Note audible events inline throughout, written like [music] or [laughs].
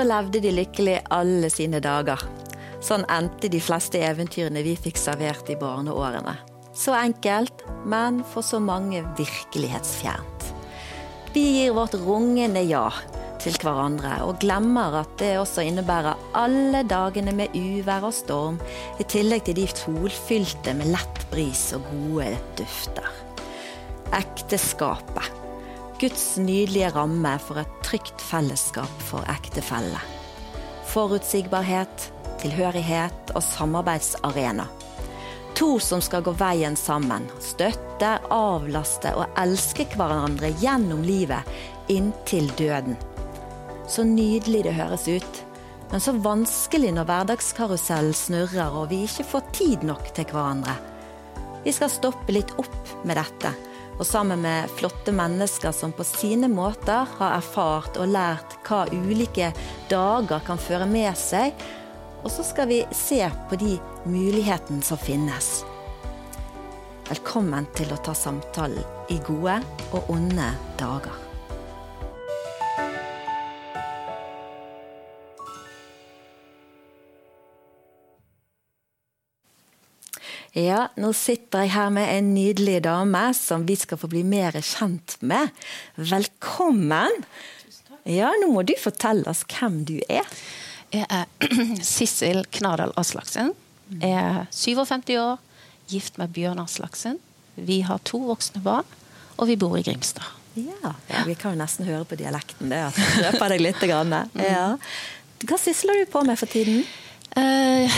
Levde de lykkelig alle sine dager. Sånn endte de fleste eventyrene vi fikk servert i barneårene. Så enkelt, men for så mange virkelighetsfjernt. Vi gir vårt rungende ja til hverandre, og glemmer at det også innebærer alle dagene med uvær og storm, i tillegg til de solfylte med lett bris og gode dufter. Ekteskapet. Guds nydelige ramme for et trygt fellesskap for ektefelle. Forutsigbarhet, tilhørighet og samarbeidsarena. To som skal gå veien sammen. Støtte, avlaste og elske hverandre gjennom livet inntil døden. Så nydelig det høres ut, men så vanskelig når hverdagskarusellen snurrer og vi ikke får tid nok til hverandre. Vi skal stoppe litt opp med dette, og sammen med flotte mennesker som på sine måter har erfart og lært hva ulike dager kan føre med seg, og så skal vi se på de mulighetene som finnes. Velkommen til å ta samtalen i gode og onde dager. Ja, nå sitter jeg her med en nydelig dame som vi skal få bli mer kjent med. Velkommen! Ja, nå må du fortelle oss hvem du er. Jeg er [clears throat] Sissel Knardal Aslaksen. Jeg er 57 år, gift med Bjørn Aslaksen. Vi har to voksne barn, og vi bor i Grimstad. Ja, ja Vi kan jo nesten høre på dialekten. det, at jeg røper deg litt. Grann. [laughs] Ja. Hva sysler du på med for tiden? Uh,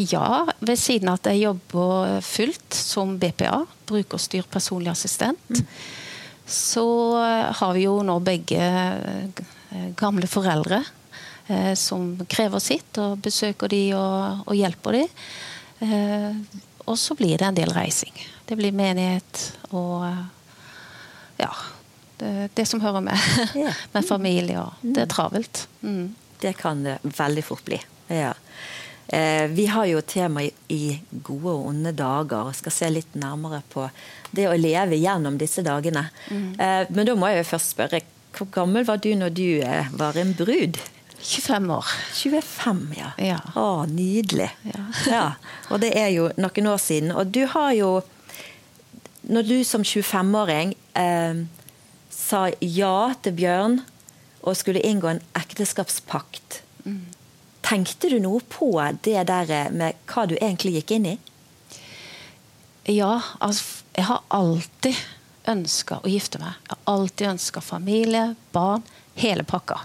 ja, ved siden av at jeg jobber fullt som BPA, brukerstyrt personlig assistent, mm. så har vi jo nå begge eh, gamle foreldre uh, som krever sitt, og besøker de og, og hjelper de. Og så blir det en del reising. Det blir menighet og ja, det, det som hører med. [laughs] med familie og Det er travelt. Mm. Det kan det veldig fort bli. Ja. Eh, vi har jo tema i, gode og onde dager og skal se litt nærmere på det å leve gjennom disse dagene. Mm. Eh, men da må jeg jo først spørre, hvor gammel var du når du eh, var en brud? 25 år. 25, ja. ja. Å, nydelig. Ja. [laughs] ja. Og det er jo noen år siden. Og du har jo Når du som 25-åring eh, sa ja til Bjørn og skulle inngå en ekteskapspakt mm. Tenkte du noe på det der med hva du egentlig gikk inn i? Ja, altså jeg har alltid ønska å gifte meg. Jeg har alltid ønska familie, barn, hele pakka.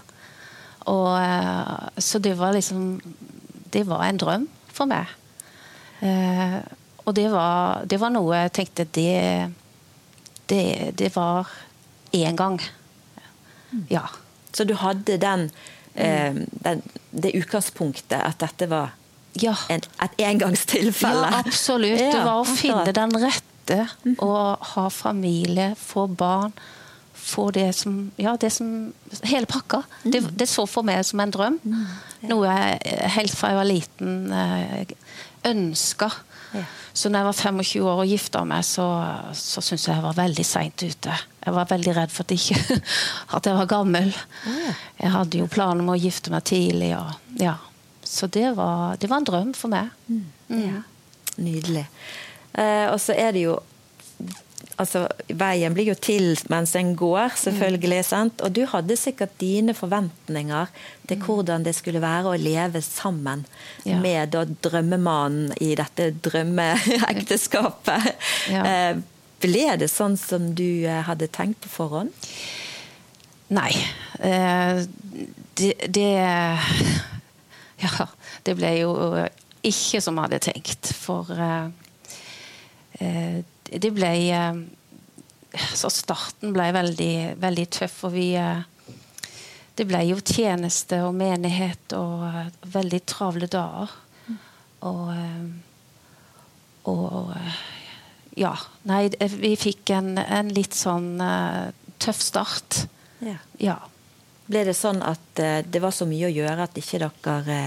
Og, eh, så det var liksom Det var en drøm for meg. Eh, og det var, det var noe jeg tenkte Det, det, det var én gang. Ja. Så du hadde den eh, den, det utgangspunktet at dette var ja. en, et engangstilfelle. Ja, absolutt. [laughs] Det var å finne den rette, og ha familie, få barn. Få det som Ja, det som Hele pakka. Det, mm. det så for meg som en drøm. Mm. Noe jeg helt fra jeg var liten eh, ønska. Så når jeg var 25 år og gifta meg, så, så syntes jeg jeg var veldig seint ute. Jeg var veldig redd for at, ikke, [laughs] at jeg var gammel. Jeg hadde jo planer om å gifte meg tidlig. Og, ja. Så det var, det var, en drøm for meg. Mm. Ja. Nydelig. Eh, og så er det jo altså, Veien blir jo til mens en går, selvfølgelig. Mm. Og du hadde sikkert dine forventninger til mm. hvordan det skulle være å leve sammen ja. med drømmemannen i dette drømmeekteskapet. Ja. [laughs] Eh, ble det sånn som du eh, hadde tenkt på forhånd? Nei. Eh, det, det [laughs] Ja, det ble jo ikke som jeg hadde tenkt. For eh, det ble Så starten ble veldig, veldig tøff. Og vi Det ble jo tjeneste og menighet og veldig travle dager. Og, og Ja. Nei, vi fikk en, en litt sånn tøff start. Ja. ja. Ble det sånn at det var så mye å gjøre at ikke dere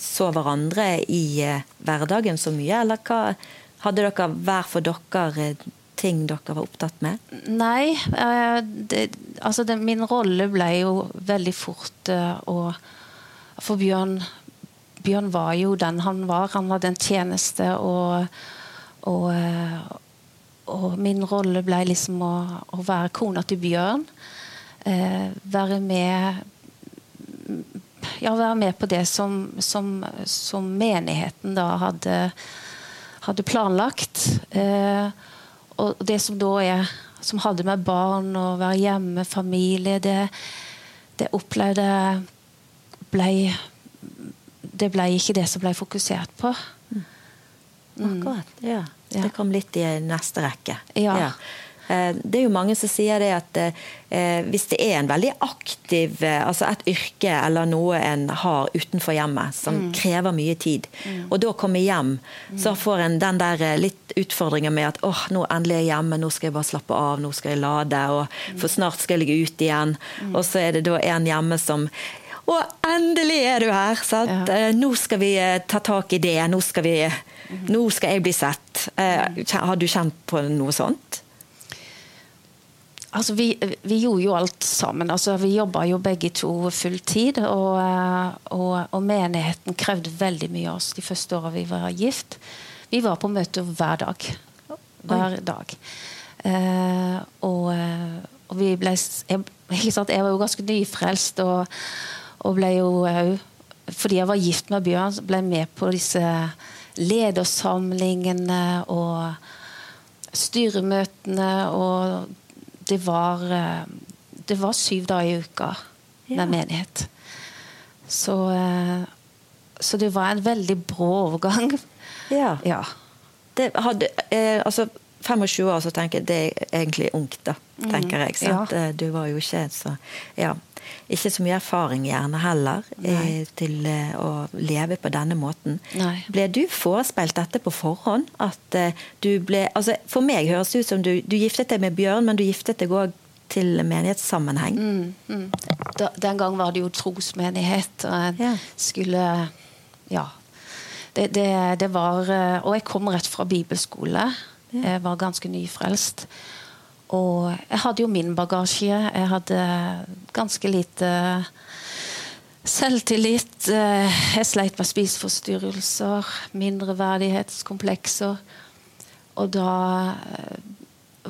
så hverandre i hverdagen så mye, eller hva? Hadde dere hver for dere ting dere var opptatt med? Nei. Eh, det, altså det, min rolle ble jo veldig fort uh, å, for Bjørn, Bjørn var jo den han var. Han hadde en tjeneste, og, og, eh, og min rolle ble liksom å, å, være kona til Bjørn. Eh, være med ja, være med på det som, som, som menigheten da hadde, hadde planlagt. Eh, og det som da er Som hadde med barn og være hjemme, familie, det, det opplevde ble Det ble ikke det som ble fokusert på. Mm. Akkurat. Ja. Det kom litt i neste rekke. Ja. ja. Eh, det er jo mange som sier det at eh, hvis det er en veldig aktiv eh, Altså et yrke eller noe en har utenfor hjemmet som mm. krever mye tid, mm. og da kommer hjem, mm. så får en den der litt utfordringen med at åh, nå endelig er jeg hjemme, nå skal jeg bare slappe av, nå skal jeg lade, og mm. for snart skal jeg ligge ut igjen. Mm. Og så er det da en hjemme som og endelig er du her! Ja. Nå skal vi ta tak i det. Nå skal, vi, nå skal jeg bli sett. Har du kjent på noe sånt? Altså, vi, vi, gjorde jo alt sammen. Altså, vi jobba jo begge to fulltid. Og, eh, og, og, menigheten krevde veldig mye av oss de første åra vi var gift. Vi var på møte hver dag. Hver dag. Eh, og, eh, og, vi ble jeg, jeg, var jo ganske nyfrelst og, og ble jo òg Fordi jeg var gift med Bjørn, ble jeg med på disse ledersamlingene og styremøtene og det var, eh, det var syv dager i uka med ja. menighet. Så, eh, så, det var en veldig brå overgang. Ja. ja. Det hadde, eh, altså 25 år, så tenker jeg det er egentlig ungt, da. Mm. tenker jeg. Sant? Ja. Du var jo ikke så Ja ikke så mye erfaring gjerne heller Nei. til eh, å leve på denne måten. Nei. Ble du forespeilt dette på forhånd? At eh, du ble altså For meg høres det ut som du, du giftet deg med Bjørn, men du giftet deg òg til menighetssammenheng. Mm, mm. Da, den gang var det jo trosmenighet, og en ja. skulle Ja. Det, det, det, var Og jeg kom rett fra bibelskole. Jeg var ganske nyfrelst. Og jeg hadde jo min bagasje. Jeg hadde ganske lite selvtillit. Jeg sleit med spiseforstyrrelser, mindreverdighetskomplekser. Og da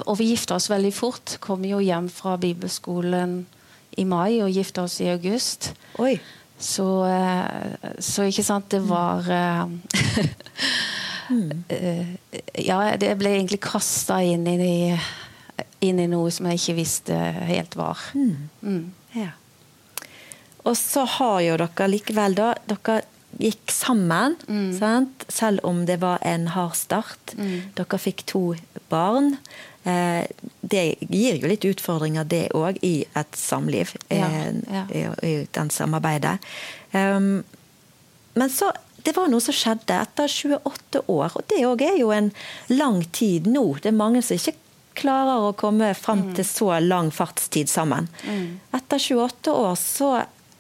Og vi gifta oss veldig fort. Kom jo hjem fra bibelskolen i mai og gifta oss i august. Oi. Så, så ikke sant Det var [laughs] mm. Ja, det ble egentlig kasta inn i inn i noe som jeg ikke visste helt var. Mm. Mm. Ja. Og så har jo dere likevel, da Dere gikk sammen, mm. selv om det var en hard start. Mm. Dere fikk to barn. Eh, det gir jo litt utfordringer, det òg, i et samliv. Ja, ja. I, I, den samarbeidet. Um, men så det var noe som skjedde etter 28 år, og det òg er jo en lang tid nå. Det er mange som ikke klarer å komme fram mm. til så lang fartstid sammen. Mm. Etter 28 år så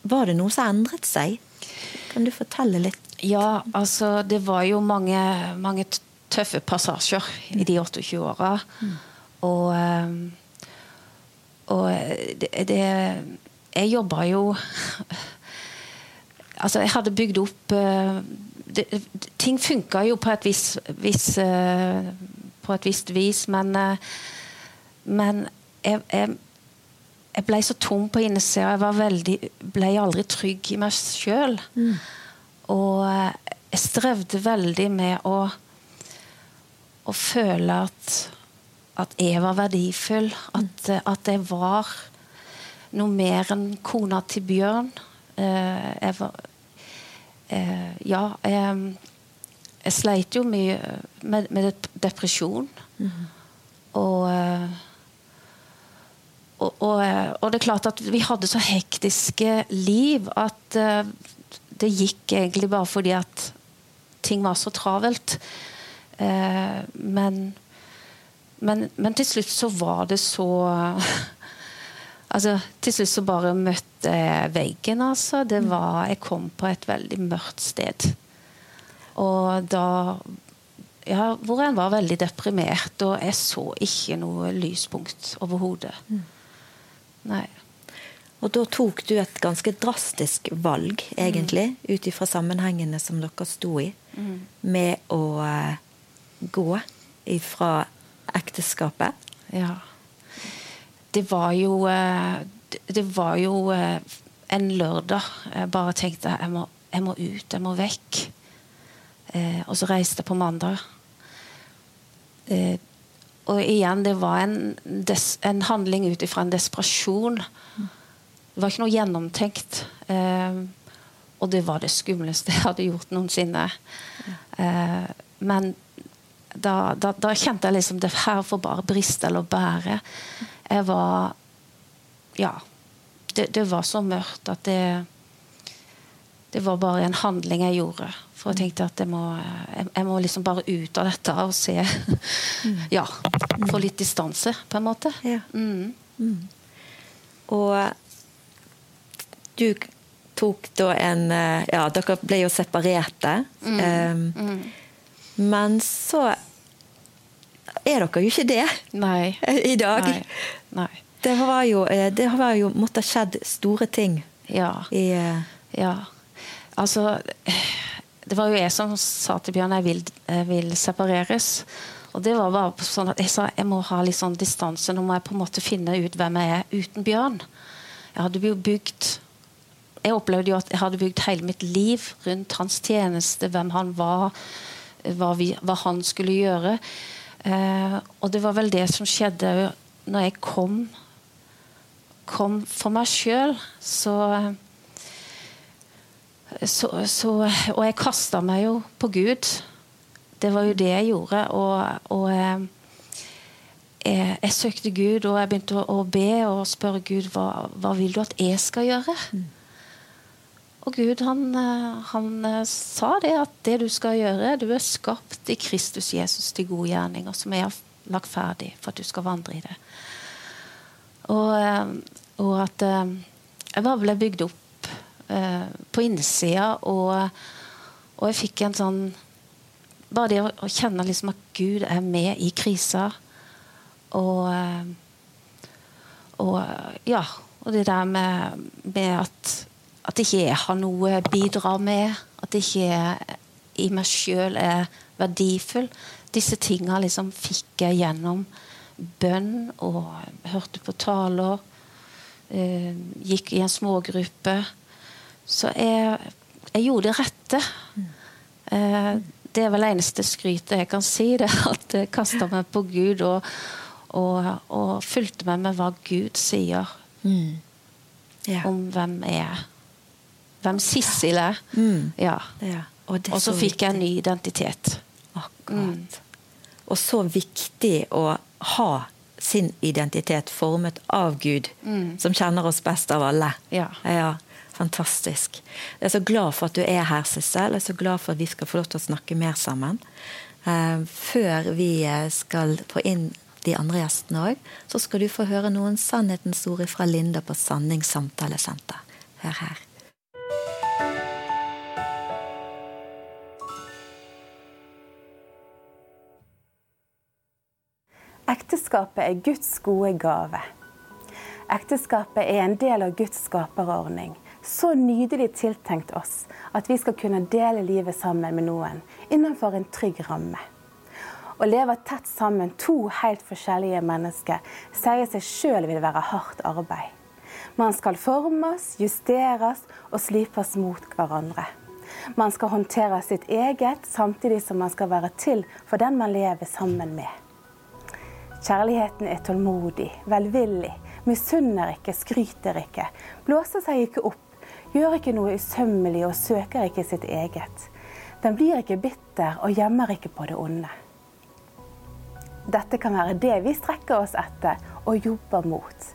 var det noe som endret seg. Kan du fortelle litt? Ja, altså det var jo mange, mange tøffe passasjer i de 28 åra. Mm. Og, eh, og det, det Jeg jobba jo [laughs] Altså, jeg hadde bygd opp eh, det, Ting funka jo på et visst vis, på et visst vis, men, eh, men jeg, jeg, jeg, ble så tom på innsida. Jeg veldig, ble aldri trygg i meg sjøl. Mm. Og eh, jeg strevde veldig med å, å føle at, at jeg var verdifull. At, mm. at, jeg var noe mer enn kona til Bjørn. Eh, jeg var Ja, jeg, jeg sleit jo mye med, med depresjon. Mm. Og, og, og, og, det er klart at vi hadde så hektiske liv at det gikk egentlig bare fordi at ting var så travelt. Men, men, men, til slutt så var det så [laughs] Altså, til slutt så bare møtte jeg veggen, altså. Det var, jeg kom på et veldig mørkt sted. Og da ja, Hvor en var veldig deprimert, og jeg så ikke noe lyspunkt overhodet. Mm. Nei. Og da tok du et ganske drastisk valg, egentlig, mm. ut ifra sammenhengene som dere sto i, mm. med å uh, gå ifra ekteskapet. Ja. Det var jo uh, Det var jo uh, en lørdag. Jeg bare tenkte jeg må, jeg må ut, jeg må vekk. Og så reiste jeg på mandag. og igjen, det var en, en handling ut ifra en desperasjon. Det var ikke noe gjennomtenkt. Eh, og det var det skumleste jeg hadde gjort noensinne. Eh, men da, da, da, kjente jeg liksom det her får bare briste eller bære. Jeg var Ja. Det, det, var så mørkt at det Det var bare en handling jeg gjorde. For jeg tenkte at jeg må, jeg, må liksom bare ut av dette og se mm. [laughs] Ja. Få litt distanse, på en måte. Ja. Mm. Mm. Og du tok da en eh, Ja, dere ble jo separerte. Mm. Um. Men så er dere jo ikke det Nei. [laughs] i dag. Nei. Nei. Det var jo, eh, det har jo måttet skjedd store ting. Ja. I, uh... ja. Altså Det var jo jeg som sa til Bjørn jeg vil, jeg vil separeres. Og det var bare sånn at jeg sa jeg må ha litt sånn distanse. Nå må jeg på en måte finne ut hvem jeg er uten Bjørn. Jeg hadde jo bygd jeg opplevde jo at jeg hadde bygd hele mitt liv rundt hans tjeneste, hvem han var, hva, vi, hva han skulle gjøre. Eh, og det var vel det som skjedde når jeg kom, kom for meg sjøl. Så, så, så, Og jeg kasta meg jo på Gud. Det var jo det jeg gjorde. Og, og eh, jeg, jeg, søkte Gud, og jeg begynte å, å be og spørre Gud hva, hva vil du at jeg skal gjøre. Mm. Og Gud han, eh, han, eh, sa det at det du skal gjøre Du er skapt i Kristus Jesus til gode gjerninger, som jeg har lagt ferdig for at du skal vandre i det. Og, eh, og at jeg bare ble bygd opp på innsida, og, og jeg fikk en sånn Bare det å, kjenne liksom at Gud er med i krisa. Og, og ja. Og det der med, med at at ikke jeg har noe å bidra med. At ikke jeg i meg sjøl er verdifull. Disse tinga liksom fikk jeg gjennom bønn og hørte på taler. Eh, gikk i en smågruppe. Så jeg, jeg gjorde det rette. Eh, det er vel eneste skrytet jeg kan si. det At jeg kasta meg på Gud og, og, og fulgte meg med hva Gud sier mm. yeah. om hvem jeg er hvem Sissel er. Mm. Ja. ja. Og, og, så, så fikk jeg en ny identitet. Akkurat. Mm. Og så viktig å ha sin identitet formet av Gud, mm. som kjenner oss best av alle. Ja. ja. Fantastisk. Jeg er så glad for at du er her, Sissel. Jeg er så glad for at vi skal få lov til å snakke mer sammen. Uh, før vi eh, skal få inn de andre gjestene òg, så skal du få høre noen sannhetens ord fra Linda på Sanning samtalesenter. Hør her. Ekteskapet er Guds gode gave. Ekteskapet er en del av Guds skaperordning. Så nydelig tiltenkt oss at vi skal kunne dele livet sammen med noen innenfor en trygg ramme. Å leve tett sammen to helt forskjellige mennesker sier seg sjøl vil være hardt arbeid. Man skal formes, justeres og slipes mot hverandre. Man skal håndtere sitt eget, samtidig som man skal være til for den man lever sammen med. Kjærligheten er tålmodig, velvillig, misunner ikke, skryter ikke, blåser seg ikke opp, gjør ikke noe usømmelig og søker ikke sitt eget. Den blir ikke bitter og gjemmer ikke på det onde. Dette kan være det vi strekker oss etter og jobber mot.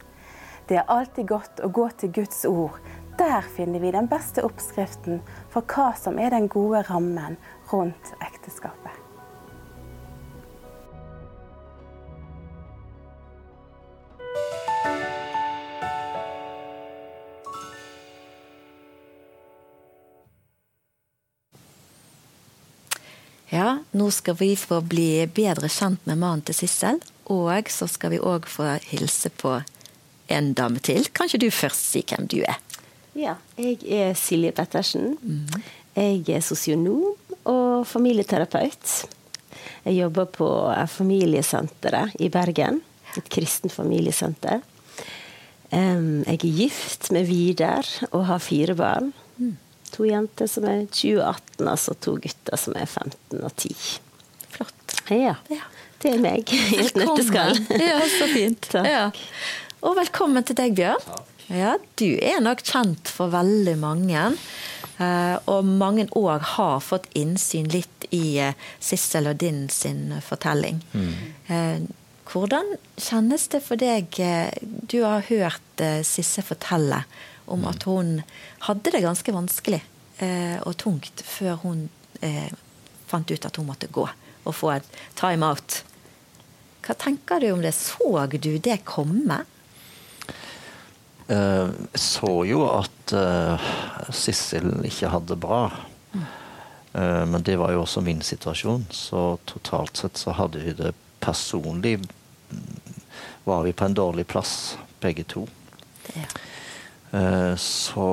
Det er alltid godt å gå til Guds ord. Der finner vi den beste oppskriften for hva som er den gode rammen rundt ekteskapet. Ja, nå skal vi få bli bedre kjent med mannen til Sissel. Og så skal vi òg få hilse på en dame til. Kan ikke du først si hvem du er? Ja, jeg er Silje Pettersen. Mm. Jeg er sosionom og familieterapeut. Jeg jobber på Familiesenteret i Bergen. Et kristent familiesenter. jeg er gift med Vidar og har fire barn. To jenter som er 20 og 18, altså to gutter som er 15 og 10. Flott. Ja. Det er meg i et nøtteskall. Ja, så fint. [laughs] Ja. Og velkommen til deg, Bjørn. Ja, du er nok kjent for veldig mange. Eh, og mange òg har fått innsyn litt i eh, Sissel og din sin fortelling. Mm. Hvordan kjennes det for deg Du har hørt Sisse fortelle om at hun hadde det ganske vanskelig og tungt før hun fant ut at hun måtte gå og få et time-out. Hva tenker du om det? Så du det komme? Jeg så jo at uh, Sissel ikke hadde det bra. Mm. Uh, men det var jo også min situasjon, så totalt sett så hadde vi det personlig Var vi på en dårlig plass, begge to. Ja. Uh, så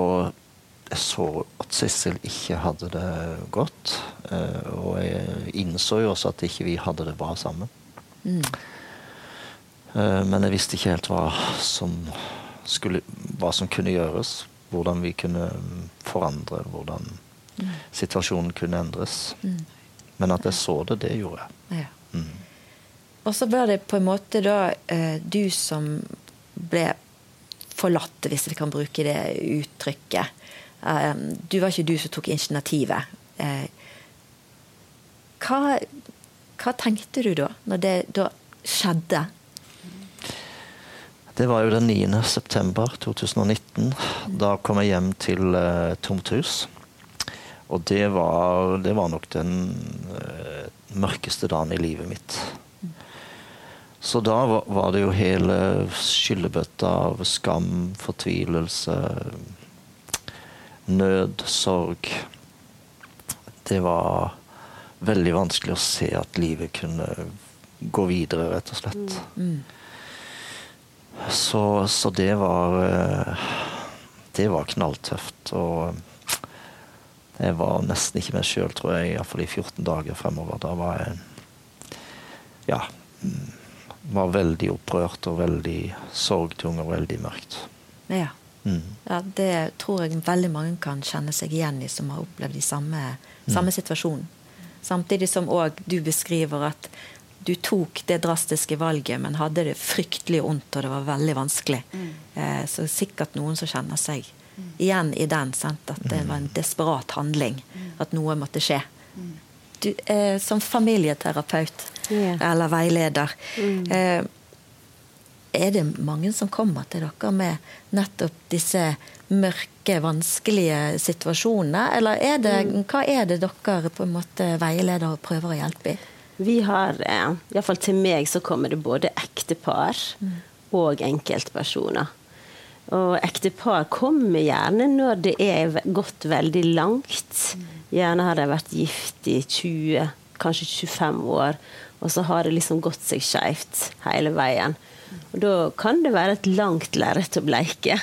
jeg så at Sissel ikke hadde det godt. og jeg innså jo også at ikke vi hadde det bra sammen. Mm. men jeg visste ikke helt hva som skulle, hva som kunne gjøres. Hvordan vi kunne forandre, hvordan mm. situasjonen kunne endres. Mm. Men at jeg så det, det gjorde jeg. Ja. Mm. Og så ble det på en måte da eh, du som ble forlatt, hvis vi kan bruke det uttrykket. Eh, du var ikke du som tok initiativet. Eh, hva, hva, tenkte du da, når det da skjedde? Det var jo den 9. september 2019. Da kom jeg hjem til uh, Tomt hus. Og det var, det var nok den uh, mørkeste dagen i livet mitt. Så da var, det jo hele skyllebøtta av skam, fortvilelse, nød, sorg. Det var veldig vanskelig å se at livet kunne gå videre, rett og slett. Mm. Så, så, det var eh, Det var knalltøft. Og jeg var nesten ikke meg sjøl, tror jeg, iallfall i 14 dager fremover. Da var jeg Ja. Mm, var veldig opprørt og veldig sorgtung og veldig mørkt. Ja. Mm. ja. Det tror jeg veldig mange kan kjenne seg igjen i, som har opplevd de samme, samme mm. situasjonen. Samtidig som òg du beskriver at du tok det drastiske valget, men hadde det fryktelig vondt, og det var veldig vanskelig. Mm. Eh, så sikkert noen som kjenner seg mm. igjen i den. Sant? At det var en desperat handling. Mm. At noe måtte skje. Mm. Du, eh, som familieterapeut yeah. eller veileder mm. eh, Er det mange som kommer til dere med nettopp disse mørke, vanskelige situasjonene? Eller er det, mm. hva er det dere på en måte veileder og prøver å hjelpe i? Vi har, eh, iallfall til meg, så kommer det både ektepar mm. og enkeltpersoner. Og ektepar kommer gjerne når det er gått veldig langt. Gjerne har de vært gift i 20, kanskje 25 år, og så har det liksom gått seg skeivt hele veien. Og da kan det være et langt lerret å bleike.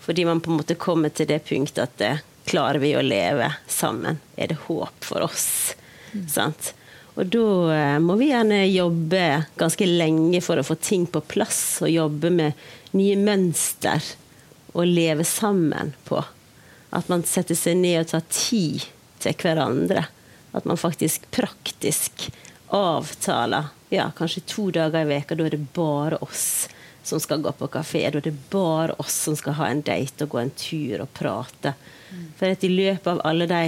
Fordi man på en måte kommer til det punktet at det, klarer vi å leve sammen? Er det håp for oss? Mm. Sant? Og da eh, må vi gjerne jobbe ganske lenge for å få ting på plass, og jobbe med nye mønster å leve sammen på. At man setter seg ned og tar tid til hverandre. At man faktisk praktisk avtaler ja, kanskje to dager i veka, da er det bare oss som skal gå på kafé. Da er det bare oss som skal ha en date og gå en tur og prate. For at i løpet av alle de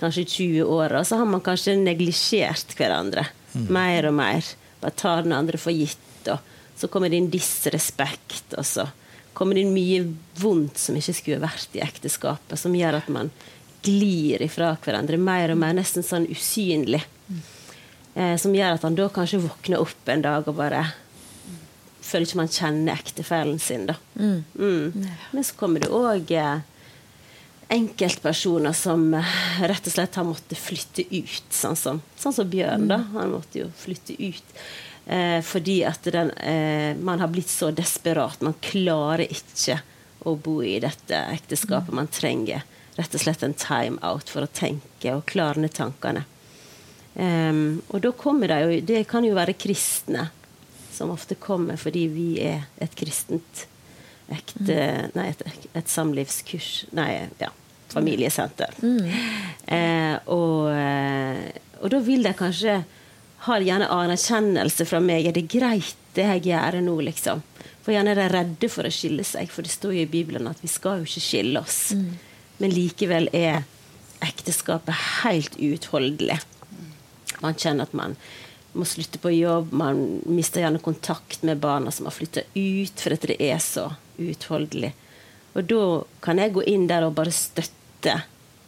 kanskje 20 åra, så har man kanskje neglisjert hverandre mm. mer og mer. Bare tar den andre for gitt. Og så kommer det inn disrespekt. Og så kommer det inn mye vondt som ikke skulle vært i ekteskapet, som gjør at man glir ifra hverandre mer og mer, nesten sånn usynlig. Mm. Eh, som gjør at han da kanskje våkner opp en dag og bare føler ikke man kjenner ektefellen sin. da. Mm. mm. Men så kommer det òg eh, enkeltpersoner som eh, rett og slett har måttet flytte ut, sånn som, sånn som Bjørn. da, Han måtte jo flytte ut. Eh, fordi at den, eh, man har blitt så desperat. Man klarer ikke å bo i dette ekteskapet. Man trenger rett og slett en time-out for å tenke og klarne tankene. Um, og da kommer det jo Det kan jo være kristne som ofte kommer fordi vi er et kristent ekte mm. Nei, et, et, samlivskurs Nei, ja. Familiesenter. Mm. Uh, og, eh, og, da vil de kanskje ha gjerne anerkjennelse fra meg. Er det greit, det jeg gjør nå, liksom? For gjerne er de redde for å skille seg, for det står jo i Bibelen at vi skal jo ikke skille oss. Mm. Men likevel er ekteskapet helt uutholdelig. Man kjenner at man må slutte på jobb, man mister gjerne kontakt med barna som har flytta ut, for at det er så uutholdelig. Og da kan jeg gå inn der og bare støtte,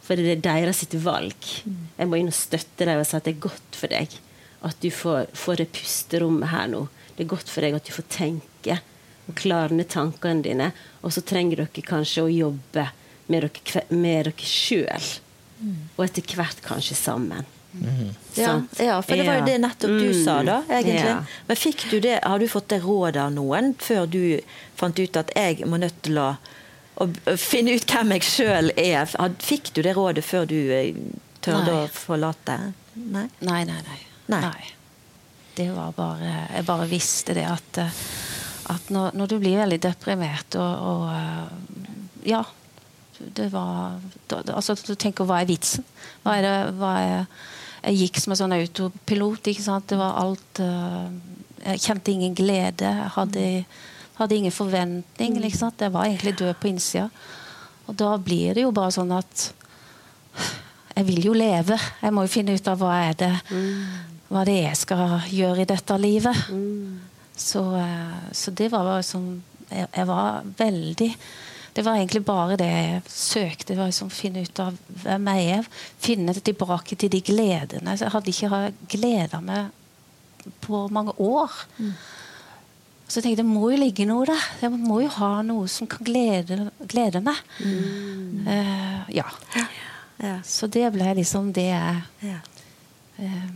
for det er deres sitt valg. Jeg må inn og støtte deg og si at det er godt for deg at du får, får det pusterommet her nå. Det er godt for deg at du får tenke og klarne tankene dine. Og så trenger dere kanskje å jobbe med dere, med dere sjøl. Og etter hvert kanskje sammen. Mm. Ja, ja, for det var jo det nettopp du mm. sa, da. egentlig. Ja. Men fikk du det, har du fått det rådet av noen før du fant ut at jeg må nødt til å, å finne ut hvem jeg sjøl er? Fikk du det rådet før du eh, tørde nei. å forlate? Nei, nei, nei. nei. nei. Det var bare Jeg bare visste det at, eh, at når, når, du blir veldig deprimert og, og eh, Ja. Det var Altså, du tenker hva er vitsen? Hva er det hva er jeg gikk som en sånn autopilot. ikke sant? Det var alt uh, Jeg kjente ingen glede. Jeg hadde, hadde ingen forventning. Liksom. Jeg var egentlig død på innsida. Og da blir det jo bare sånn at Jeg vil jo leve. Jeg må jo finne ut av hva er det hva det er jeg skal gjøre i dette livet. Så, uh, så, det var sånn jeg, jeg var veldig det var egentlig bare det jeg søkte. Det var liksom finne ut av hvem jeg er. Finne tilbake til de gledene. Så jeg hadde ikke gleda meg på mange år. Mm. Så jeg tenkte det må jo ligge noe der. Jeg må jo ha noe som kan glede, glede meg. Mm. Uh, ja. ja. Så det ble liksom det jeg uh,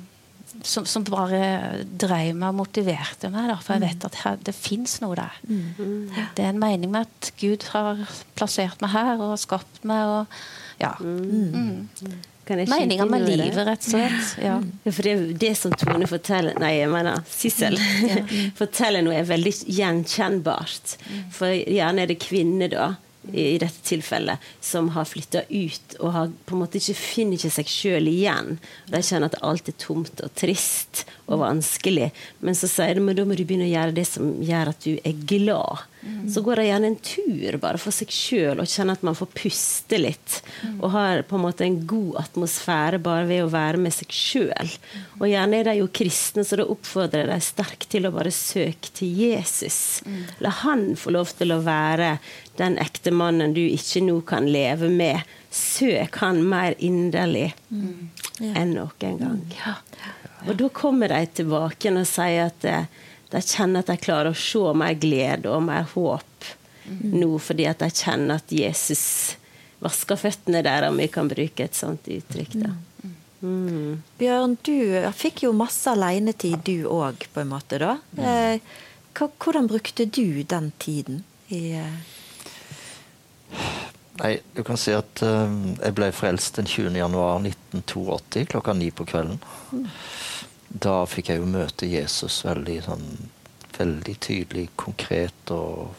som, som, bare drev meg og motiverte meg. Da, for jeg vet at her, det fins noe der. Mm. Det er en mening med at Gud har plassert meg her og skapt meg. og ja. Mm. mm. Meninga med livet, rett og slett. Ja. ja. for det, det som Tone forteller Nei, jeg mener Sissel [laughs] forteller noe er veldig gjenkjennbart. For gjerne er det kvinner, da i dette tilfellet, som har flytta ut og har, på en måte ikke finner ikke seg sjøl igjen. De kjenner at alt er tomt og trist og vanskelig. Men så sier de men da må du begynne å gjøre det som gjør at du er glad. Mm. Så går de gjerne en tur bare for seg sjøl og kjenner at man får puste litt. Mm. Og har på en måte en god atmosfære bare ved å være med seg sjøl. Mm. Og gjerne er de jo kristne, så da oppfordrer de sterkt til å bare søke til Jesus. Mm. La han få lov til å være den ektemannen du ikke nå kan leve med. Søk han mer inderlig mm. ja. enn noen gang. Ja. Og da kommer de tilbake og sier at de, de kjenner at de klarer å se mer glede og mer håp mm. nå, fordi at de kjenner at Jesus vasker føttene der, om vi kan bruke et sånt uttrykk. da. Mm. mm. Bjørn, du fikk jo masse alenetid du òg, på en måte. da. Mm. Eh, hvordan brukte du den tiden? i... Eh, Nei, du kan si at uh, jeg ble frelst den 20. januar 1982 klokka ni på kvelden. Da fikk jeg jo møte Jesus veldig sånn veldig tydelig, konkret og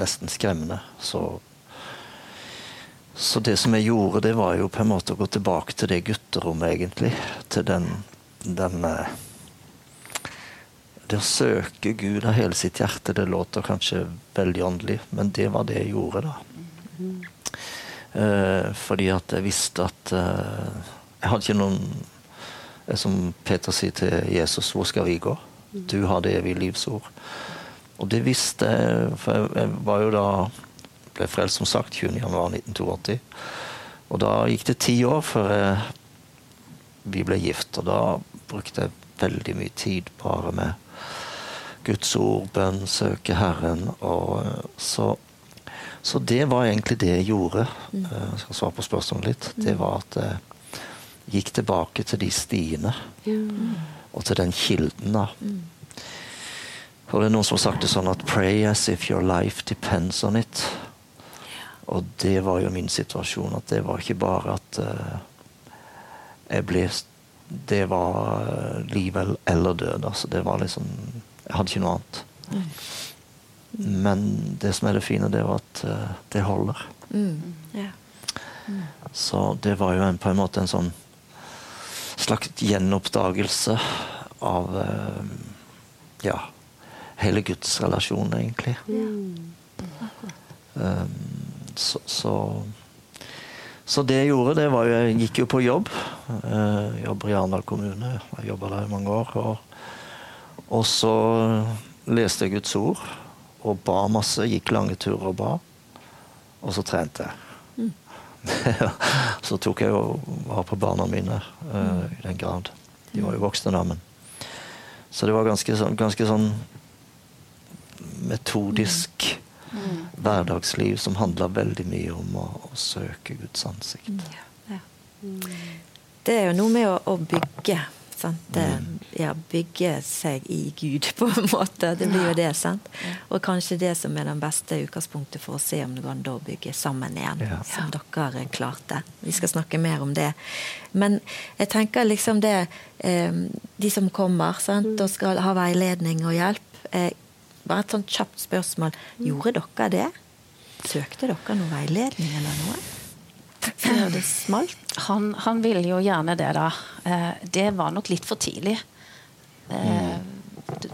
nesten skremmende. Så, så det som jeg gjorde, det var jo på en måte å gå tilbake til det gutterommet, egentlig. Til den, den uh, Det å søke Gud av hele sitt hjerte, det låter kanskje veldig åndelig, men det var det jeg gjorde, da. Uh, fordi at jeg visste at uh, jeg hadde ikke noen som Peter sier til Jesus, hvor skal vi gå? Du har det evige livs ord. Og det visste jeg, for jeg var jo da ble frelst som sagt 20.1.1982. Og da gikk det ti år før jeg, vi ble gift, og da brukte jeg veldig mye tid bare med Guds ord, bønn, søke Herren. Og så, så det var egentlig det jeg gjorde. Mm. Jeg skal svare på spørsmålet litt. Det var at jeg gikk tilbake til de stiene. Mm. Og til den kilden, da. Mm. Og det er noen som har sagt det sånn at 'pray as if your life depends on it'. Og det var jo min situasjon. At det var ikke bare at uh, jeg ble Det var liv eller død. Altså det var liksom Jeg hadde ikke noe annet. Mm. Men det som er det fine, det var at uh, det holder. Mm. Yeah. Mm. Så det var jo en, på en måte en sånn slags gjenoppdagelse av ja, hele gudsrelasjonen, egentlig. Mm. Um, så, så, så, det jeg gjorde, det var jo Jeg gikk jo på jobb. Uh, jobber i Arendal kommune. Jeg jobba der i mange år. Og, og, så leste jeg Guds ord og ba masse. Gikk lange turer og ba. Og så trente jeg. Mm. [laughs] så tok jeg og var på barna mine uh, i den grad. De var jo voksne da, men Så det var ganske, sånn, ganske sånn metodisk mm. hverdagsliv som handler veldig mye om å, å søke Guds ansikt. Mm. Ja. Det er jo noe med å, å bygge. Det, mm. ja, bygge seg i Gud, [laughs] på en måte. Det blir jo det. sant? Og kanskje det som er den beste utgangspunktet for å se om det går an å bygge sammen igjen. Ja. Som dere klarte. Vi skal snakke mer om det. Men jeg tenker liksom det eh, De som kommer sant, og skal ha veiledning og hjelp. Eh, bare et sånt kjapt spørsmål. Gjorde dere det? Søkte dere noe veiledning eller noe? Det smalt? Han, han, ville jo gjerne det, da. Eh, det var nok litt for tidlig. Eh,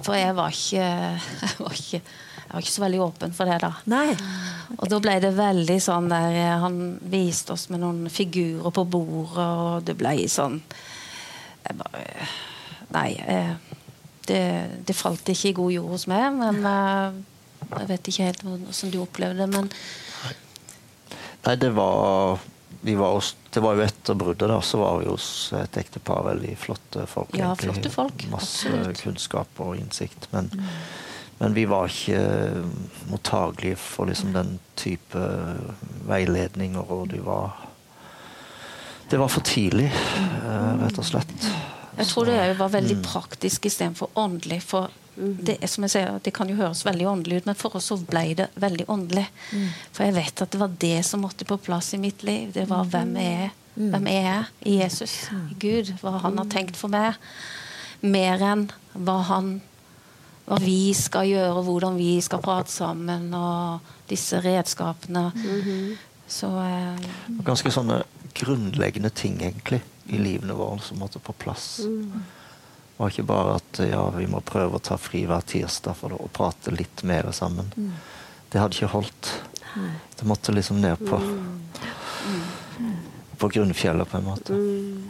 for jeg var ikke, [laughs] jeg var ikke jeg var ikke så veldig åpen for det da. Nei. Og da ble det veldig sånn der eh, Han viste oss med noen figurer på bordet, og det ble sånn jeg bare, Nei. Eh, det, det, falt ikke i god jord hos meg. Men jeg vet ikke helt hvordan du opplevde det. Men Nei, det var, var Det var jo etter bruddet, da. Så var vi hos et ektepar. Veldig flotte folk. Ja, flotte folk. Masse Absolutt. kunnskap og innsikt. Men, mm. men vi var ikke mottagelige for liksom den type veiledning og råd. Vi var Det var for tidlig, uh, rett og slett. Jeg tror det var veldig mm. praktisk istedenfor åndelig. For. Det, som jeg sier, det kan jo høres veldig åndelig ut, men for oss så ble det veldig åndelig. Mm. For jeg vet at det var det som måtte på plass i mitt liv. Det var hvem jeg er. Hvem jeg er i Jesus, i Gud. Hva han har tenkt for meg. Mer enn hva han hva vi skal gjøre, hvordan vi skal prate sammen, og disse redskapene. Mm -hmm. Så eh, Ganske sånne grunnleggende ting, egentlig i livene våre som måtte på plass. Mm. Var ikke bare at ja, vi må prøve å ta fri hver tirsdag for å prate litt mer sammen. Mm. Det hadde ikke holdt. Det måtte liksom ned på mm. På grunnfjellet, på en måte. Mm.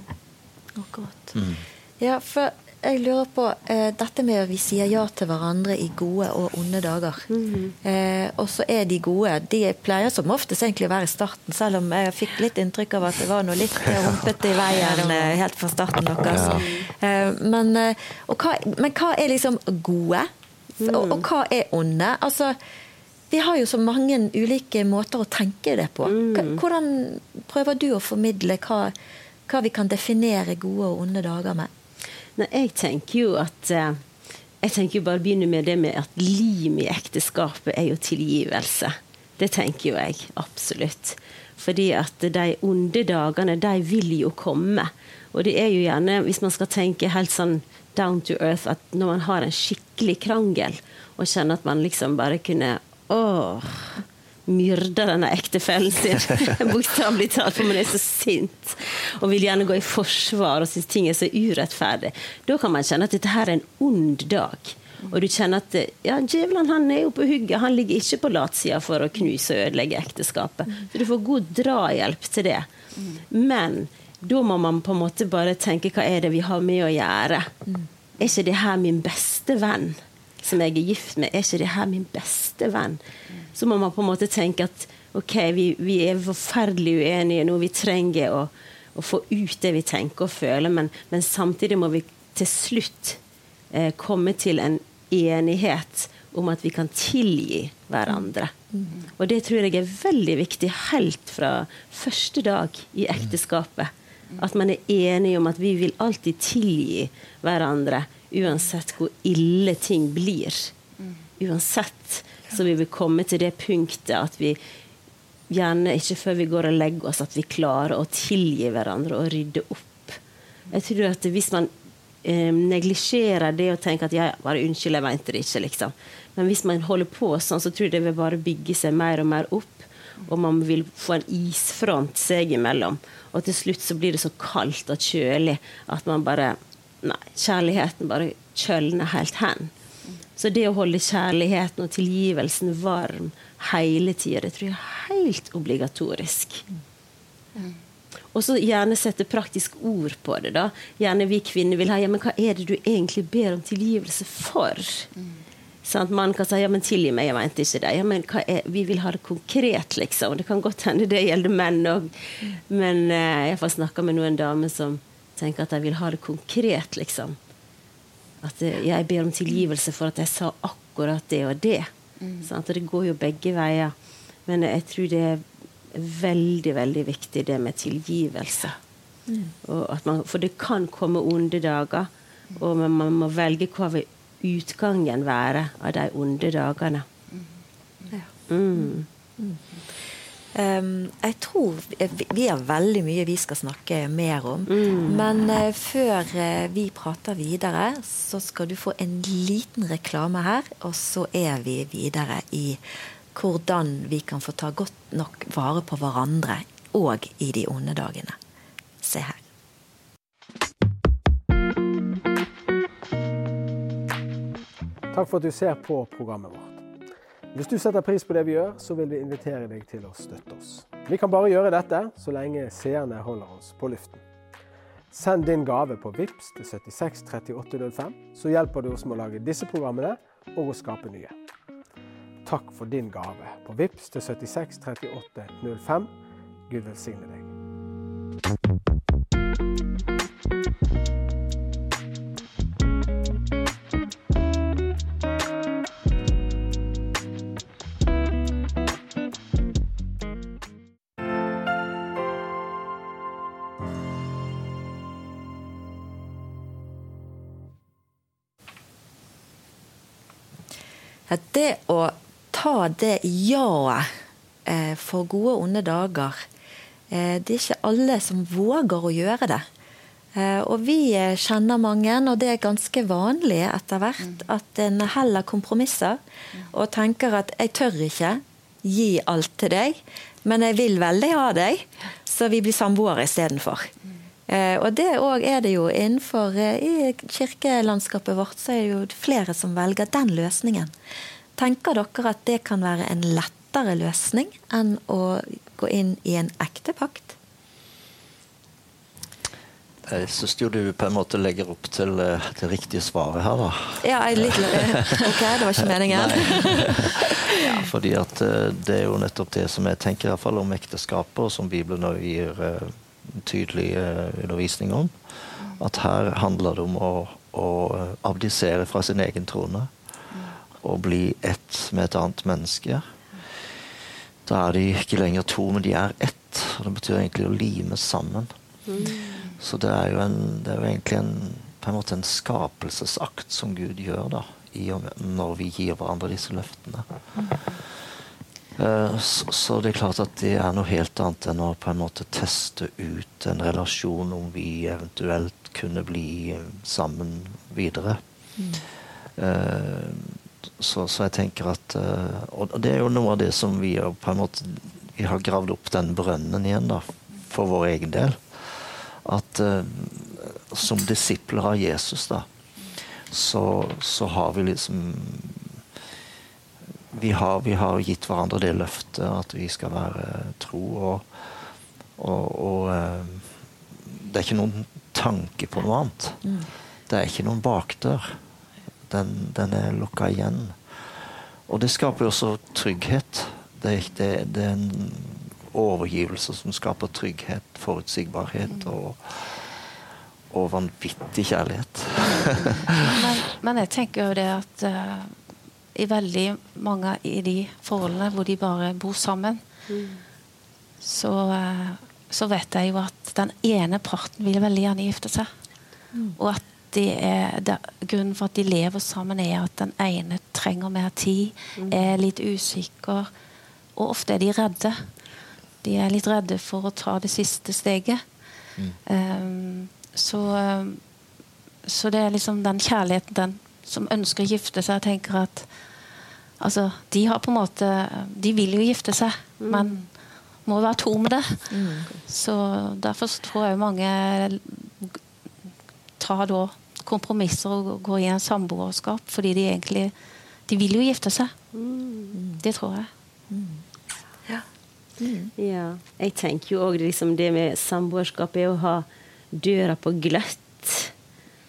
Akkurat. Mm. Ja, for jeg lurer på eh, dette med at vi sier ja til hverandre i gode og onde dager. Mm -hmm. eh, og så er de gode. De pleier som oftest egentlig å være i starten, selv om jeg fikk litt inntrykk av at det var noe litt humpete i veien eh, helt fra starten deres. Ja. Eh, men, eh, hva, men, hva, er liksom gode? Mm. Og, og, hva er onde? Altså, vi har jo så mange ulike måter å tenke det på. Mm. Hvordan prøver du å formidle hva, hva vi kan definere gode og onde dager med? Nei, jeg tenker jo at eh, Jeg tenker jo bare begynne med det med at lim i ekteskapet er jo tilgivelse. Det tenker jo jeg absolutt. Fordi at de onde dagene, de vil jo komme. Og det er jo gjerne, hvis man skal tenke helt sånn down to earth, at når man har en skikkelig krangel, og kjenner at man liksom bare kunne Åh, myrda denne ektefellen sin. [laughs] Bokstavelig talt, for man er så sint og vil gjerne gå i forsvar og syns ting er så urettferdig. Da kan man kjenne at dette her er en ond dag. Og du kjenner at ja, djevelen han er jo på hugget. Han ligger ikke på latsida for å knuse og ødelegge ekteskapet. Så du får god drahjelp til det. Men da må man på en måte bare tenke hva er det vi har med å gjøre? Er ikke det her min beste venn som jeg er gift med? Er ikke det her min beste venn? så må man på en måte tenke at ok, vi, vi er forferdelig uenige nå, vi trenger å, å, få ut det vi tenker og føler, men, men samtidig må vi til slutt eh, komme til en enighet om at vi kan tilgi hverandre. Og det tror jeg er veldig viktig helt fra første dag i ekteskapet. At man er enige om at vi vil alltid tilgi hverandre, uansett hvor ille ting blir. uansett så vil vi komme til det punktet at vi gjerne ikke før vi går og legger oss, at vi klarer å tilgi hverandre og rydde opp. Jeg tror at hvis man eh, neglisjerer det og tenker at jeg bare unnskyld, jeg mente det ikke, liksom. Men hvis man holder på sånn, så tror jeg det vil bare bygge seg mer og mer opp. Og man vil få en isfront seg imellom. Og til slutt så blir det så kaldt og kjølig at man bare Nei, kjærligheten bare kjølner helt hen. Så det å holde kjærligheten og tilgivelsen varm hele tida, det tror jeg er helt obligatorisk. Og så gjerne sette praktisk ord på det. da. Gjerne vi kvinner vil ha ja, men hva er det du egentlig ber om tilgivelse for? Mm. Sånn, Mannen kan si ja, men tilgi meg, jeg mente ikke det. Ja, men er, vi vil ha det konkret, liksom. Det kan godt hende det gjelder menn òg. Men eh, jeg har snakka med noen damer som tenker at jeg vil ha det konkret, liksom. At jeg ber om tilgivelse for at jeg sa akkurat det og det. Mm. Sånn, det går jo begge veier. Men jeg tror det er veldig, veldig viktig det med tilgivelse. Mm. Man, for det kan komme onde dager, og man må velge hva vil utgangen være av de onde dagene. Mm. Um, jeg tror vi har veldig mye vi skal snakke mer om. Mm. Men uh, før uh, vi prater videre, så skal du få en liten reklame her. Og så er vi videre i hvordan vi kan få ta godt nok vare på hverandre og i de onde dagene. Se her. Takk for at du ser på programmet vårt. Hvis du setter pris på det vi gjør, så vil vi invitere deg til å støtte oss. Vi kan bare gjøre dette så lenge seerne holder oss på luften. Send din gave på VIPS til 76 3805, så hjelper du oss med å lage disse programmene og å skape nye. Takk for din gave på VIPS til 76 3805. Gud velsigne deg. Det ja-et eh, for gode og onde dager eh, Det er ikke alle som våger å gjøre det. Eh, og vi kjenner mange, og det er ganske vanlig etter hvert, at en heller kompromisser og tenker at 'jeg tør ikke gi alt til deg, men jeg vil veldig ha deg', så vi blir samboere istedenfor. Uh, og det òg er det jo innenfor I kirkelandskapet vårt så er det jo flere som velger den løsningen. Tenker dere at det kan være en lettere løsning enn å gå inn i en ekte pakt? Jeg syns jo du på en måte legger opp til eh, det riktige svaret her, da. Ja, litt, [laughs] ok, det var ikke meningen. [laughs] ja, fordi at eh, det er jo nettopp det som jeg tenker i hvert fall om ekteskapet, og som Bibelen nå gir uh, tydelig undervisning om. At her handler det om å, å abdisere fra sin egen trone å bli ett med et annet menneske. Da er de ikke lenger to, men de er ett. og Det betyr egentlig å lime sammen. Mm. Så det er jo, en, det er jo egentlig en, på en måte en skapelsesakt som Gud gjør da, når vi gir hverandre disse løftene. Mm. Uh, så, så, det er klart at det er noe helt annet enn å på en måte teste ut en relasjon om vi eventuelt kunne bli sammen videre. Mm. Så, så, jeg tenker at uh, Og det er jo noe av det som vi har på en måte vi har gravd opp den brønnen igjen, da, for vår egen del. At uh, som disipler av Jesus, da, så, så, har vi liksom vi har, vi har, gitt hverandre det løftet at vi skal være tro. Og, og, og uh, det er ikke noen tanke på noe annet. Mm. Det er ikke noen bakdør den, den er lukka igjen. Og det skaper jo også trygghet. Det er, det, det er, en overgivelse som skaper trygghet, forutsigbarhet og, og vanvittig kjærlighet. [laughs] men, men, jeg tenker jo det at uh, i veldig mange i de forholdene hvor de bare bor sammen, mm. så, uh, så, vet jeg jo at den ene parten vil veldig gjerne gifte seg. Mm. Og at det er, det, grunnen for at de lever sammen, er at den ene trenger mer tid, er litt usikker. Og ofte er de redde. De er litt redde for å ta det siste steget. Um, så, så det er liksom den kjærligheten den som ønsker å gifte seg, tenker at Altså, de har på en måte De vil jo gifte seg, men må være to med det. Så derfor tror jeg mange tar da kompromisser og går i en samboerskap fordi de egentlig De vil jo gifte seg. Det tror jeg. Ja. Jeg tenker jo òg liksom det med samboerskap er å ha døra på gløtt.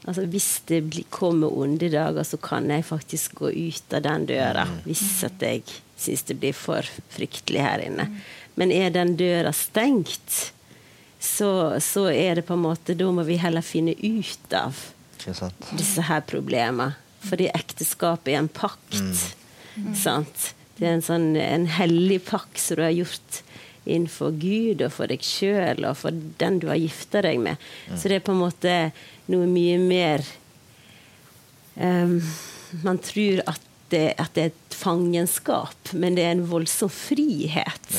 Altså Hvis det blir, kommer onde dager, så kan jeg faktisk gå ut av den døra. Hvis at jeg syns det blir for fryktelig her inne. Men er den døra stengt, så, så er det på en måte Da må vi heller finne ut av? Disse her problemene. Fordi ekteskapet er en pakt. Sant? Det er en sånn en hellig pakt som du har gjort innenfor Gud og for deg sjøl og for den du har gifta deg med. Så det er på en måte noe mye mer um, Man tror at det, at det er et fangenskap, men det er en voldsom frihet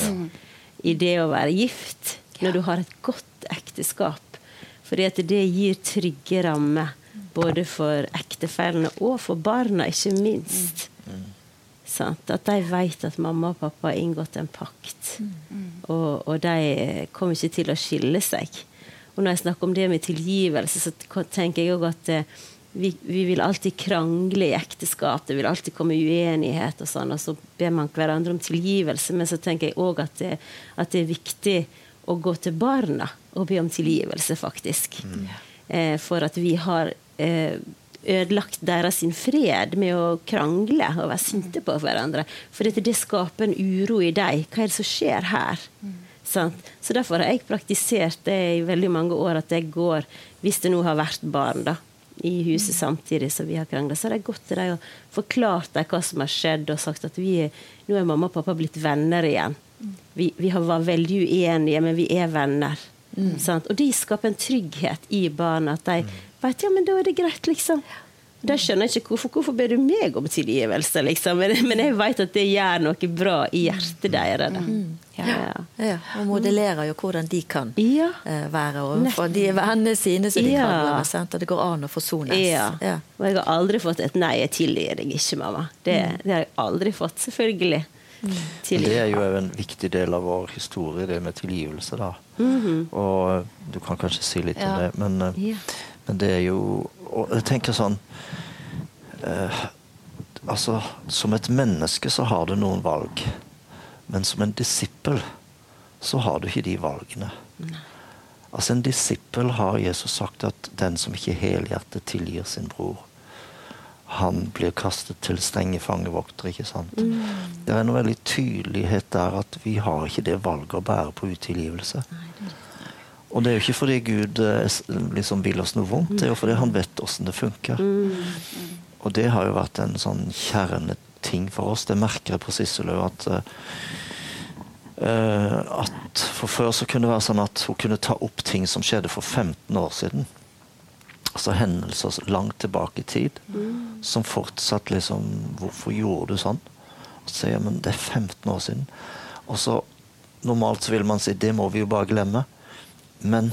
i det å være gift når du har et godt ekteskap. Fordi at det gir trygge rammer både for ektefellene og for barna, ikke minst. Sant? At de vet at mamma og pappa har inngått en pakt. Og, og de kommer ikke til å skille seg. Og når jeg snakker om det med tilgivelse, så tenker jeg òg at eh, vi, vi, vil alltid krangle i ekteskap. Det vil alltid komme uenighet, og sånn, og så ber man hverandre om tilgivelse. Men så tenker jeg òg at, det, at det er viktig å gå til barna og be om tilgivelse, faktisk. Eh, for at vi har ødelagt deres sin fred med å krangle og være sinte på hverandre. For dette, det skaper en uro i deg. Hva er det som skjer her? Sant? Så derfor har jeg praktisert det i veldig mange år at jeg går, hvis det nå har vært barn da, i huset samtidig som vi har krangla, så har jeg gått til dem og forklart dem hva som har skjedd, og sagt at vi nå er mamma og pappa blitt venner igjen. Vi, vi har vært veldig uenige, men vi er venner. Sant? Og de skaper en trygghet i barna. At de vet ja, men da er det greit, liksom. Da skjønner jeg ikke hvorfor, hvorfor ber du meg om tilgivelse, liksom. Men, men jeg vet at det gjør noe bra i hjertet deres. da. Ja. Ja, og modellerer jo hvordan de kan Ja. eh, være overfor de vennene sine som de Ja. kan være, sant? Og det går an å forsones. Ja. Ja. Og jeg har aldri fått et 'nei, jeg tilgir deg ikke, mamma'. Det, det har jeg aldri fått, selvfølgelig. Mm. Det er jo en viktig del av vår historie, det med tilgivelse, da. Og eh, du kan kanskje si litt Ja. om det, men, eh, Ja. Men det er jo Og jeg tenker sånn eh, Altså, som et menneske så har du noen valg. Men som en disippel så har du ikke de valgene. Altså En disippel har Jesus sagt at den som ikke helhjertet tilgir sin bror, han blir kastet til strenge fangevoktere. ikke sant? Det er noe veldig tydelighet der at vi har ikke det valget å bære på utilgivelse. Og det er jo ikke fordi Gud eh, liksom vil oss noe vondt, det er jo fordi han vet åssen det funker. Og det har jo vært en sånn kjerneting for oss. Det merker jeg på Sissel òg, at eh, at For før så kunne det være sånn at hun kunne ta opp ting som skjedde for 15 år siden. Altså hendelser langt tilbake i tid som fortsatt liksom Hvorfor gjorde du sånn? Og så sier jeg men det er 15 år siden. Og så Normalt så vil man si det må vi jo bare glemme. Men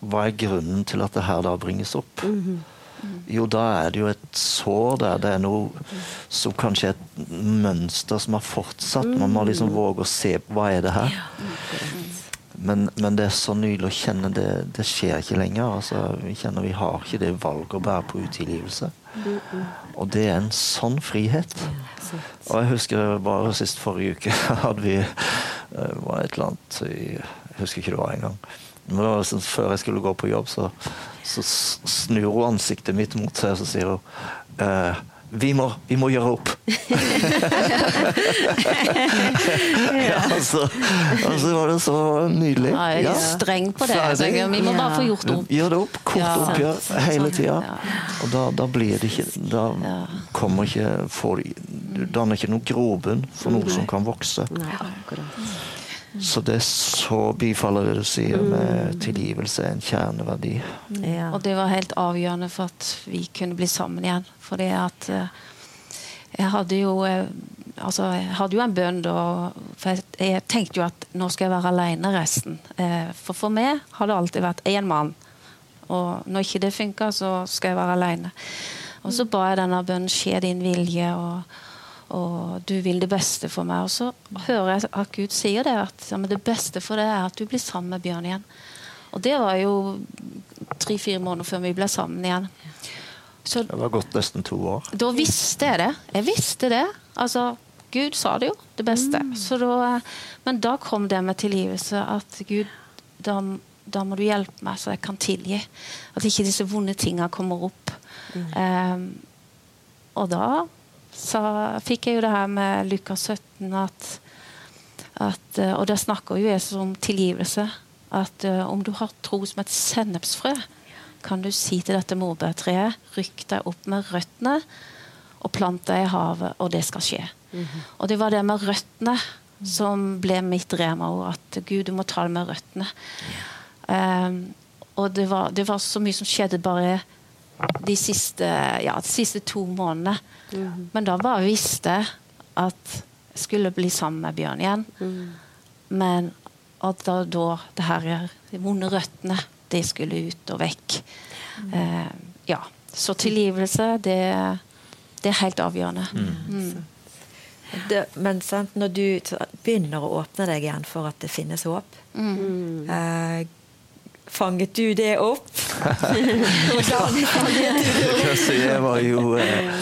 hva er grunnen til at det her da bringes opp? Jo, da er det jo et sår der. Det er noe som kanskje er et mønster som har fortsatt. Man må liksom våge å se på hva er det her. Men, men det er så nydelig å kjenne det, det skjer ikke lenger. Altså, vi kjenner vi har ikke det valget å bære på utilgivelse. Og det er en sånn frihet. Og jeg husker bare sist forrige uke [laughs] hadde vi eh, var et eller annet Jeg husker ikke det var engang. Liksom, før jeg skulle gå på jobb, så, så snur hun ansiktet mitt mot seg og så sier hun eh, vi må, vi må gjøre opp! [laughs] ja, altså, altså var det så nydelig. Ja, jeg er Ja. streng på det. Ferdig. Vi må bare få gjort opp. Gjør det opp. Kort Ja. oppgjør hele tida. Og da, da blir det ikke Da kommer ikke får, Du danner ikke noe grobunn for noe som kan vokse. Nei, akkurat. Så det er så bifaller det du sier med tilgivelse, en kjerneverdi. Ja. Og det var helt avgjørende for at vi kunne bli sammen igjen. Fordi at eh, jeg hadde jo eh, altså jeg hadde jo en bønn da For jeg, jeg tenkte jo at nå skal jeg være alene resten. Eh, For for meg har det alltid vært én mann. Og når ikke det funka, så skal jeg være alene. Og så ba jeg denne bønnen skje din vilje, og, og du vil det beste for meg. Og så hører jeg at Gud sier det, at ja, men det beste for deg er at du blir sammen med Bjørn igjen. Og det var jo tre-fire måneder før vi ble sammen igjen. Så Det var gått nesten to år. da visste jeg det. Jeg visste det. Altså, Gud sa det jo, det beste. Så da, men da kom det med tilgivelse. At Gud, da, da må du hjelpe meg så jeg kan tilgi. At ikke disse vonde tinga kommer opp. Ehm, og da sa, fikk jeg jo det her med Lukas 17 at, at eh, Og der snakker jo Jesus om tilgivelse. At uh, om du har tro som et sennepsfrø, kan du si til dette morbærtreet rykk deg opp med røttene og plant deg i havet, og det skal skje. Og det var det med røttene som ble mitt rema-ord. At Gud, du må ta det med røttene. Um, og det var, det var så mye som skjedde bare de siste, ja, de siste to månedene. Men da bare visste jeg at jeg skulle bli sammen med Bjørn igjen. Men at da, da det her de vonde røttene, det skulle ut og vekk. Eh, ja. Så tilgivelse, det, det er helt avgjørende. Mm. Det, men sant, når du begynner å åpne deg igjen for at det finnes håp eh, Fanget du det opp? [laughs] [laughs] Hvordan fanget du det opp? Jeg var jo eh,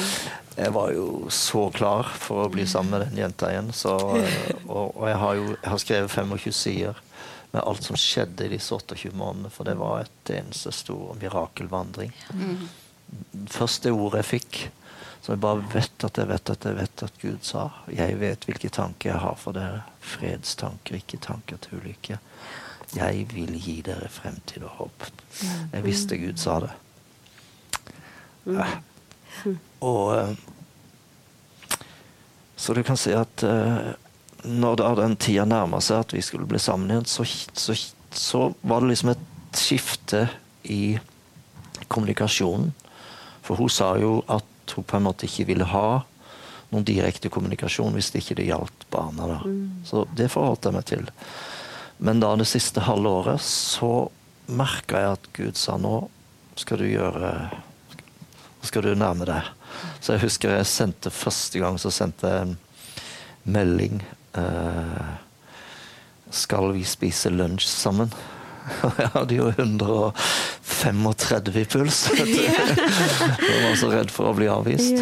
jeg var jo så klar for å bli sammen med den jenta igjen. Så, [laughs] og, og jeg har jo jeg har skrevet 25 sider med alt som skjedde i disse 28 månedene. For det var et eneste stor mirakelvandring. Første ordet jeg fikk, som jeg bare vet at jeg vet at jeg vet at Gud sa. Jeg vet hvilke tanker jeg har for dere. Fredstanker, ikke tanker til ulykke. Jeg vil gi dere fremtid og håp. Jeg visste Gud sa det. Eh, Og eh, Så du kan si at eh, når da den tida nærma seg at vi skulle bli sammen igjen, så, så, så var det liksom et skifte i kommunikasjonen. For hun sa jo at hun på en måte ikke ville ha noen direkte kommunikasjon hvis det ikke det gjaldt barna. da. Så det forholdt jeg meg til. Men da det siste halve året så merka jeg at Gud sa nå skal du gjøre Nå skal du nærme deg. Så jeg husker jeg sendte første gang så sendte jeg en melding eh, Skal vi spise lunsj sammen? [laughs] Jeg hadde jo 135 i puls. [laughs] Jeg var så redd for å bli avvist.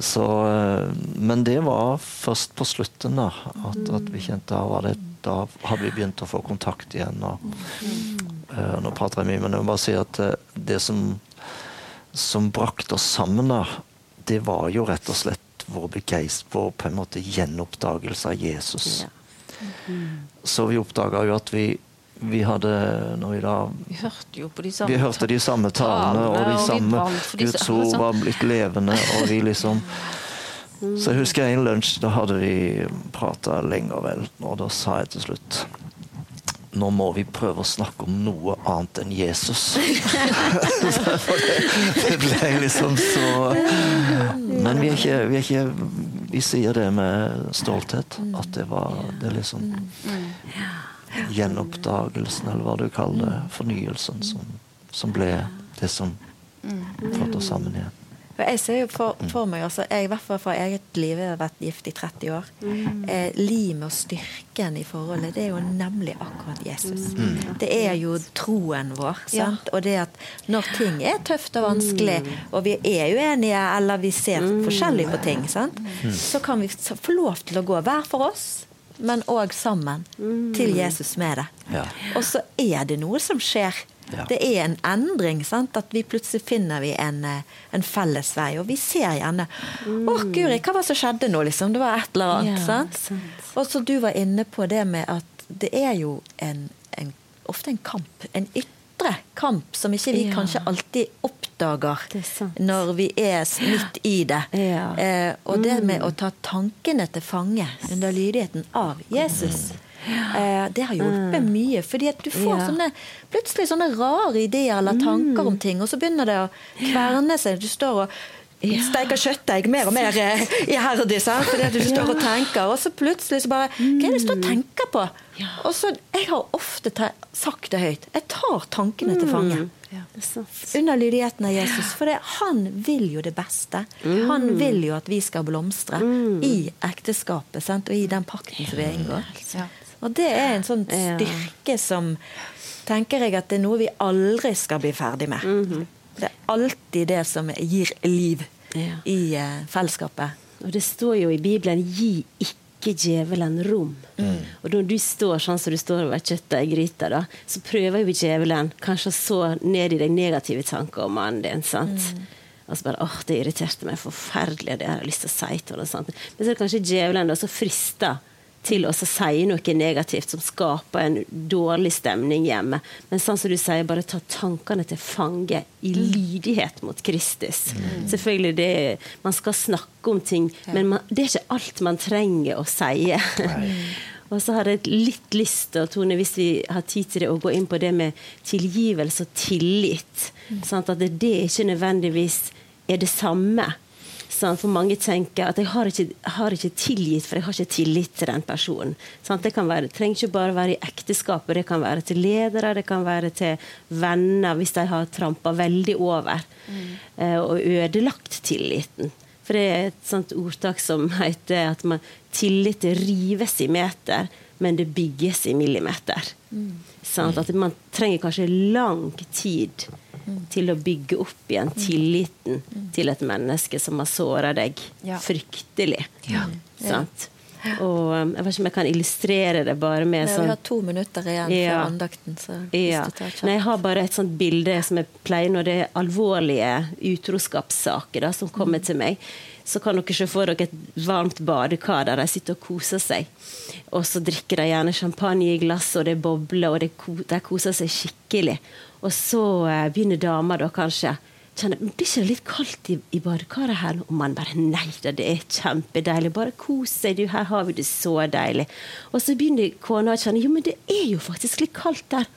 Så, eh, men det var først på slutten da, at, at vi kjente da, det, da hadde vi begynt å få kontakt igjen. Og, eh, nå prater jeg mye, men jeg må bare si at eh, det som, som brakte oss sammen, da, det var jo rett og slett vår begeistring vår på en måte gjenoppdagelse av Jesus. Så vi oppdaga jo at vi, vi hadde når vi da Vi hørte jo på de samme vi hørte de samme talene, og de samme Guds ord var blitt levende, og vi liksom Så jeg husker en lunsj, da hadde vi prata lenge og vel, og da sa jeg til slutt nå må vi prøve å snakke om noe annet enn Jesus. [laughs] Det, ble liksom så Men vi ikke, vi ikke Vi sier det med stolthet, at det var det liksom Gjenoppdagelsen, eller hva du kaller det. Fornyelsen som, som ble det som førte oss sammen igjen. For Jeg ser jo for, for meg, også, jeg, i hvert fall fra eget liv, jeg har vært gift i 30 år. Eh, limet og styrken i forholdet, det er jo nemlig akkurat Jesus. Det er jo troen vår. Ja. Og det at når ting er tøft og vanskelig, og vi er uenige eller vi ser forskjellig på ting, sant? så kan vi få lov til å gå hver for oss, men òg sammen, til Jesus med det. Ja. Og så er det noe som skjer. Ja. Det er en endring. sant? At vi plutselig finner vi en, eh, en felles vei. Og vi ser gjerne Å, guri, hva var det som skjedde nå, liksom? Det var et eller annet. Ja, sant? Og så du var inne på det med at det er jo en, en, ofte en kamp. En ytre kamp som ikke vi Ja. kanskje alltid oppdager er sant. når vi er midt i det. Ja. Eh, og det med å ta tankene til fange under lydigheten av Jesus. Eh, det har hjulpet Mm. mye. fordi at du får Ja. sånne, plutselig sånne rare ideer eller tanker Mm. om ting, og så begynner det å kverne seg. Du står og steiker kjøttdeig mer og mer eh, iherdig, fordi at du står og tenker, og så plutselig så bare Hva er det du står og tenker på? Og så, Jeg har ofte te sagt det høyt. Jeg tar tankene til fange. Det er. Under lydigheten av Jesus. For det, han vil jo det beste. Han vil jo at vi skal blomstre i ekteskapet sant? og i den pakten som vi har inngått. Ja. Og det er en sånn Ja. styrke som tenker jeg at det er noe vi aldri skal bli ferdig med. Det er alltid det som gir liv Ja. i uh, fellesskapet. Og det står jo i Bibelen 'gi ikke djevelen rom'. Og når du står sånn som du står over kjøttet i gryta, da, så prøver jo djevelen kanskje å så ned i deg negative tanker om mannen din. sant? Og så bare åh, det irriterte meg forferdelig, det har jeg lyst til å si til henne. Men så er det kanskje djevelen da som frister til å si noe negativt som skaper en dårlig stemning hjemme. Men sånn som du sier, bare ta tankene til fange i lydighet mot Kristus. Selvfølgelig, det, man skal snakke om ting, men man, det er ikke alt man trenger å si. [laughs] Og så har jeg litt lyst til, Tone, hvis vi har tid til det, å gå inn på det med tilgivelse og tillit. Sant? At det, det ikke nødvendigvis er det samme. Sant? For mange tenker at jeg har ikke, har ikke tilgitt, for jeg har ikke tillit til den personen. Sant? Det kan være, det trenger ikke bare være i ekteskapet, det kan være til ledere, det kan være til venner, hvis de har trampa veldig over eh, og ødelagt tilliten. For det er et sånt ordtak som heter at man, tillit rives i meter, men det bygges i millimeter. Sånn at man trenger kanskje lang tid til å bygge opp igjen tilliten til et menneske som har såra deg Ja. fryktelig. Sant? Og um, jeg vet ikke om jeg kan illustrere det bare med Vi sånn har to minutter igjen Ja. før andakten. Så ja. Nei, jeg har bare et sånt bilde som jeg pleier når det er alvorlige utroskapssaker da, som kommer til meg. Så kan dere se for dere et varmt badekar der de sitter og koser seg. Og så drikker de gjerne champagne i glass, og det bobler, og det de koser seg skikkelig. Og så eh, begynner dama da kanskje kjenne Blir ikke litt kaldt i, i badekaret her? Og man bare Nei da, det er kjempedeilig. Bare kos deg, du. Her har vi det så deilig. Og så begynner kona å kjenne Jo, men det er jo faktisk litt kaldt der.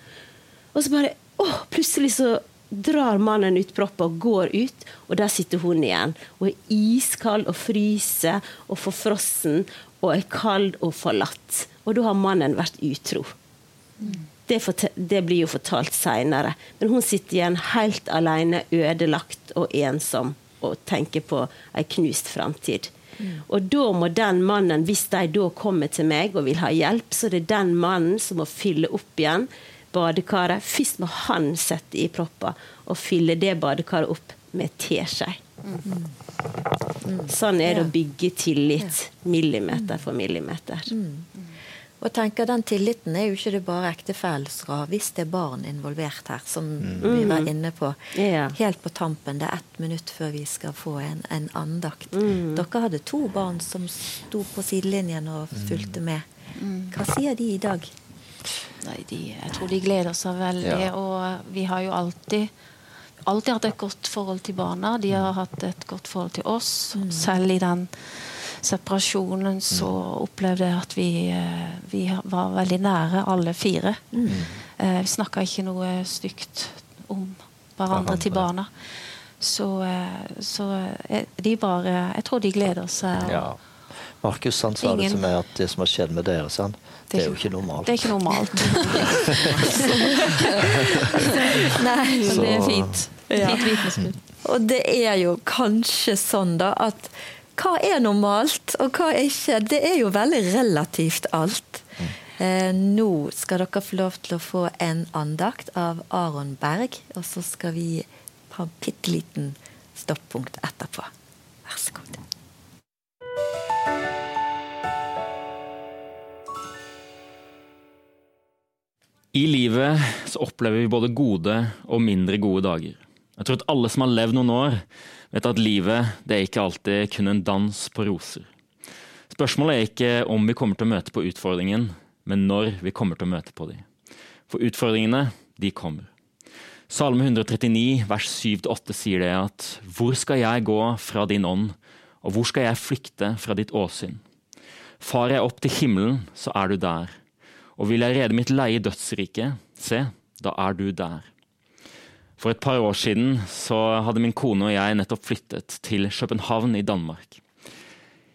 Og så bare åh, plutselig så drar mannen ut proppen og går ut, og der sitter hun igjen. Og er iskald og fryser og forfrossen og er kald og forlatt. Og da har mannen vært utro. Det, det blir jo fortalt seinere. Men hun sitter igjen helt alene, ødelagt og ensom, og tenker på ei knust framtid. Og da må den mannen, hvis de da kommer til meg og vil ha hjelp, så er det den mannen som må fylle opp igjen badekaret. Først må han sette i propper og fylle det badekaret opp med teskje. Sånn er det å bygge tillit millimeter for millimeter. Og tenker Den tilliten er jo ikke det bare ha, hvis det er barn involvert her, som vi var inne på. Helt på tampen, det er ett minutt før vi skal få en, en andakt. Mm. Dere hadde to barn som sto på sidelinjen og fulgte med. Hva sier de i dag? Nei, de, jeg tror de gleder seg veldig. Ja. Og vi har jo alltid alltid hatt et godt forhold til barna. De har hatt et godt forhold til oss. Selv i den separasjonen så opplevde jeg at vi, eh, vi var veldig nære, alle fire. Eh, Vi snakka ikke noe stygt om hverandre til barna. Så, eh, så de bare Jeg tror de gleder seg. Ja. Markus han sa det Ingen- til meg at det som har skjedd med dere, han, det er jo ikke normalt. Det er ikke normalt. [laughs] Nei, men det er fint. Ja. Fint vitnesbyrd. Og det er jo kanskje sånn da at hva er normalt, og hva er ikke? Det er jo veldig relativt alt. Eh, nå skal dere få lov til å få en andakt av Aron Berg, og så skal vi ha en bitte liten stoppunkt etterpå. Vær så god. I livet så opplever vi både gode og mindre gode dager. Jeg tror at alle som har levd noen år, vet at livet det er ikke alltid kun en dans på roser. Spørsmålet er ikke om vi kommer til å møte på utfordringen, men når vi kommer til å møte på dem. For utfordringene, de kommer. Salme 139 vers 7-8 sier det at Hvor skal jeg gå fra din ånd, og hvor skal jeg flykte fra ditt åsyn? Far jeg opp til himmelen, så er du der. Og vil jeg rede mitt leie dødsrike, se, da er du der. For et par år siden så hadde min kone og jeg nettopp flyttet til København i Danmark.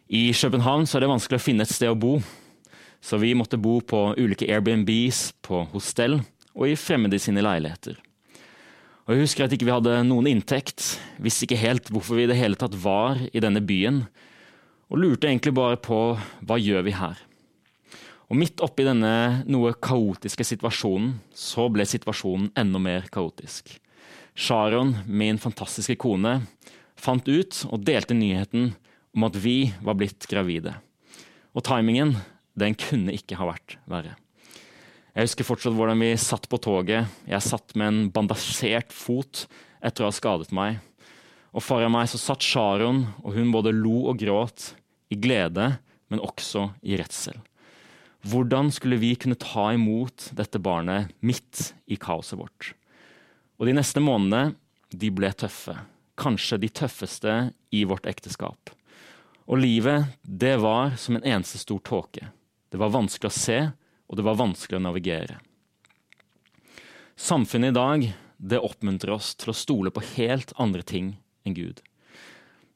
I København så er det vanskelig å finne et sted å bo, så vi måtte bo på ulike Airbnbs, på hostell og i fremmede sine leiligheter. Og Jeg husker at ikke vi hadde noen inntekt, visste ikke helt hvorfor vi i det hele tatt var i denne byen, og lurte egentlig bare på hva gjør vi her. Og Midt oppi denne noe kaotiske situasjonen, så ble situasjonen enda mer kaotisk. Sharon, min fantastiske kone, fant ut og delte nyheten om at vi var blitt gravide. Og timingen, den kunne ikke ha vært verre. Jeg husker fortsatt hvordan vi satt på toget. Jeg satt med en bandasjert fot etter å ha skadet meg. Og foran meg så satt Sharon, og hun både lo og gråt, i glede, men også i redsel. Hvordan skulle vi kunne ta imot dette barnet midt i kaoset vårt? Og de neste månedene, de ble tøffe. Kanskje de tøffeste i vårt ekteskap. Og livet, det var som en eneste stor tåke. Det var vanskelig å se, og det var vanskelig å navigere. Samfunnet i dag, det oppmuntrer oss til å stole på helt andre ting enn Gud.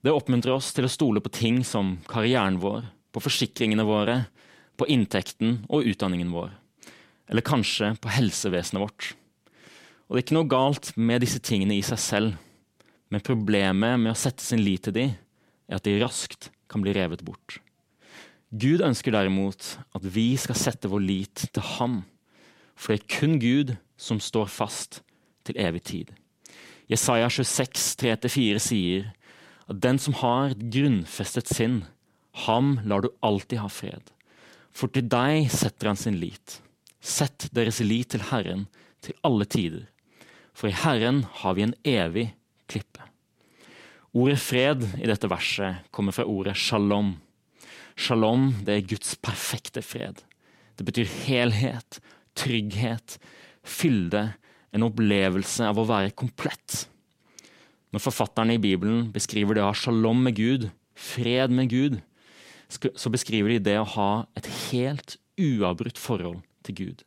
Det oppmuntrer oss til å stole på ting som karrieren vår, på forsikringene våre, på inntekten og utdanningen vår. Eller kanskje på helsevesenet vårt. Og det er ikke noe galt med disse tingene i seg selv, men problemet med å sette sin lit til de, er at de raskt kan bli revet bort. Gud ønsker derimot at vi skal sette vår lit til ham, for det er kun Gud som står fast til evig tid. Jesaja 26, 3-4 sier at den som har et grunnfestet sinn, ham lar du alltid ha fred. For til deg setter han sin lit. Sett deres lit til Herren til alle tider for i Herren har vi en evig klippe. Ordet fred i dette verset kommer fra ordet shalom. Shalom det er Guds perfekte fred. Det betyr helhet, trygghet, fylde, en opplevelse av å være komplett. Når forfatterne i Bibelen beskriver det å ha shalom med Gud, fred med Gud, så beskriver de det å ha et helt uavbrutt forhold til Gud.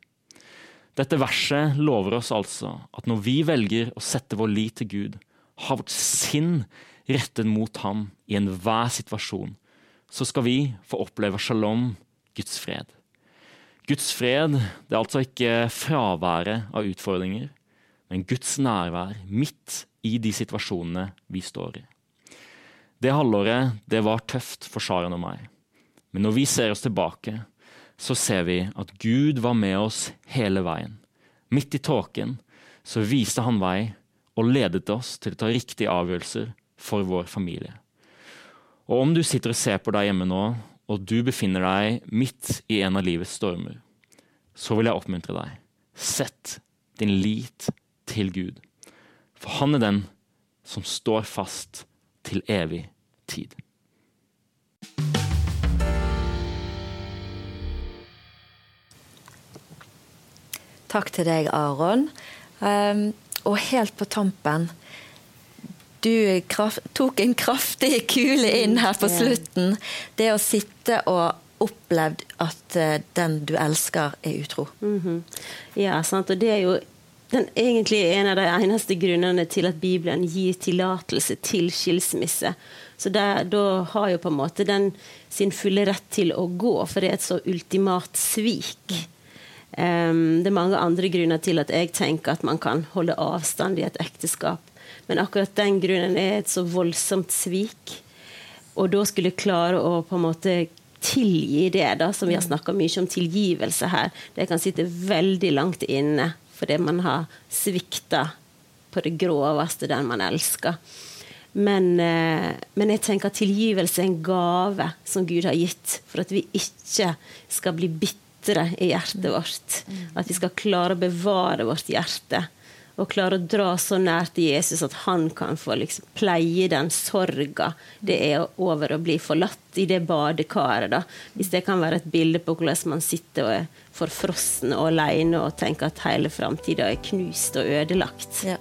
Dette verset lover oss altså at når vi velger å sette vår lit til Gud, ha vårt sinn rettet mot ham i enhver situasjon, så skal vi få oppleve shalom, Guds fred. Guds fred det er altså ikke fraværet av utfordringer, men Guds nærvær midt i de situasjonene vi står i. Det halvåret det var tøft for Sharon og meg, men når vi ser oss tilbake, så ser vi at Gud var med oss hele veien. Midt i tåken så viste han vei og ledet oss til å ta riktige avgjørelser for vår familie. Og om du sitter og ser på deg hjemme nå, og du befinner deg midt i en av livets stormer, så vil jeg oppmuntre deg. Sett din lit til Gud. For han er den som står fast til evig tid. Takk til deg, Aron. Um, og helt på tampen Du kraft, tok en kraftig kule inn her på slutten. Det å sitte og opplevd at uh, den du elsker, er utro. Mm -hmm. Ja, sant. Og det er jo den, egentlig en av de eneste grunnene til at Bibelen gir tillatelse til skilsmisse. Så da har jo på en måte den sin fulle rett til å gå, for det er et så ultimat svik. Um, det er mange andre grunner til at jeg tenker at man kan holde avstand i et ekteskap. Men akkurat den grunnen er et så voldsomt svik. Og da skulle jeg klare å på en måte tilgi det, da, som vi har snakka mye om tilgivelse her. Det kan sitte veldig langt inne fordi man har svikta på det groveste den man elsker. Men, eh, men, jeg tenker at tilgivelse er en gave som Gud har gitt, for at vi ikke skal bli bitte bitre i hjertet vårt. At vi skal klare å bevare vårt hjerte. Og klare å dra så nær til Jesus at han kan få liksom pleie den sorga det er over å bli forlatt i det badekaret. da. Hvis det kan være et bilde på hvordan man sitter og er forfrossen og alene og tenker at hele framtida er knust og ødelagt. Ja.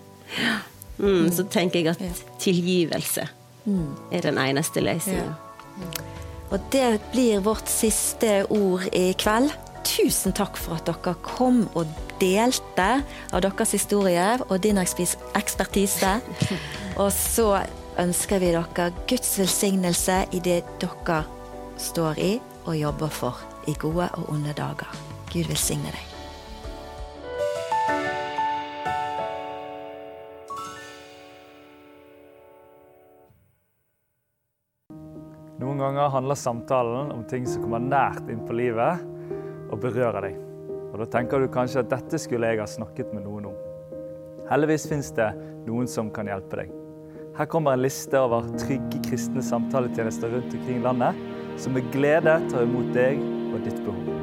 Mm, så tenker jeg at tilgivelse er den eneste løsninga. Og det blir vårt siste ord i kveld. Tusen takk for at dere kom og delte av deres historie og din ekspertise. [laughs] Og så ønsker vi dere Guds velsignelse i det dere står i og jobber for i gode og onde dager. Gud velsigne deg. Noen ganger handler samtalen om ting som kommer nært inn på livet og berører deg. Og Da tenker du kanskje at dette skulle jeg ha snakket med noen om. Heldigvis fins det noen som kan hjelpe deg. Her kommer en liste over trygge kristne samtaletjenester rundt omkring landet, som med glede tar imot deg og ditt behov.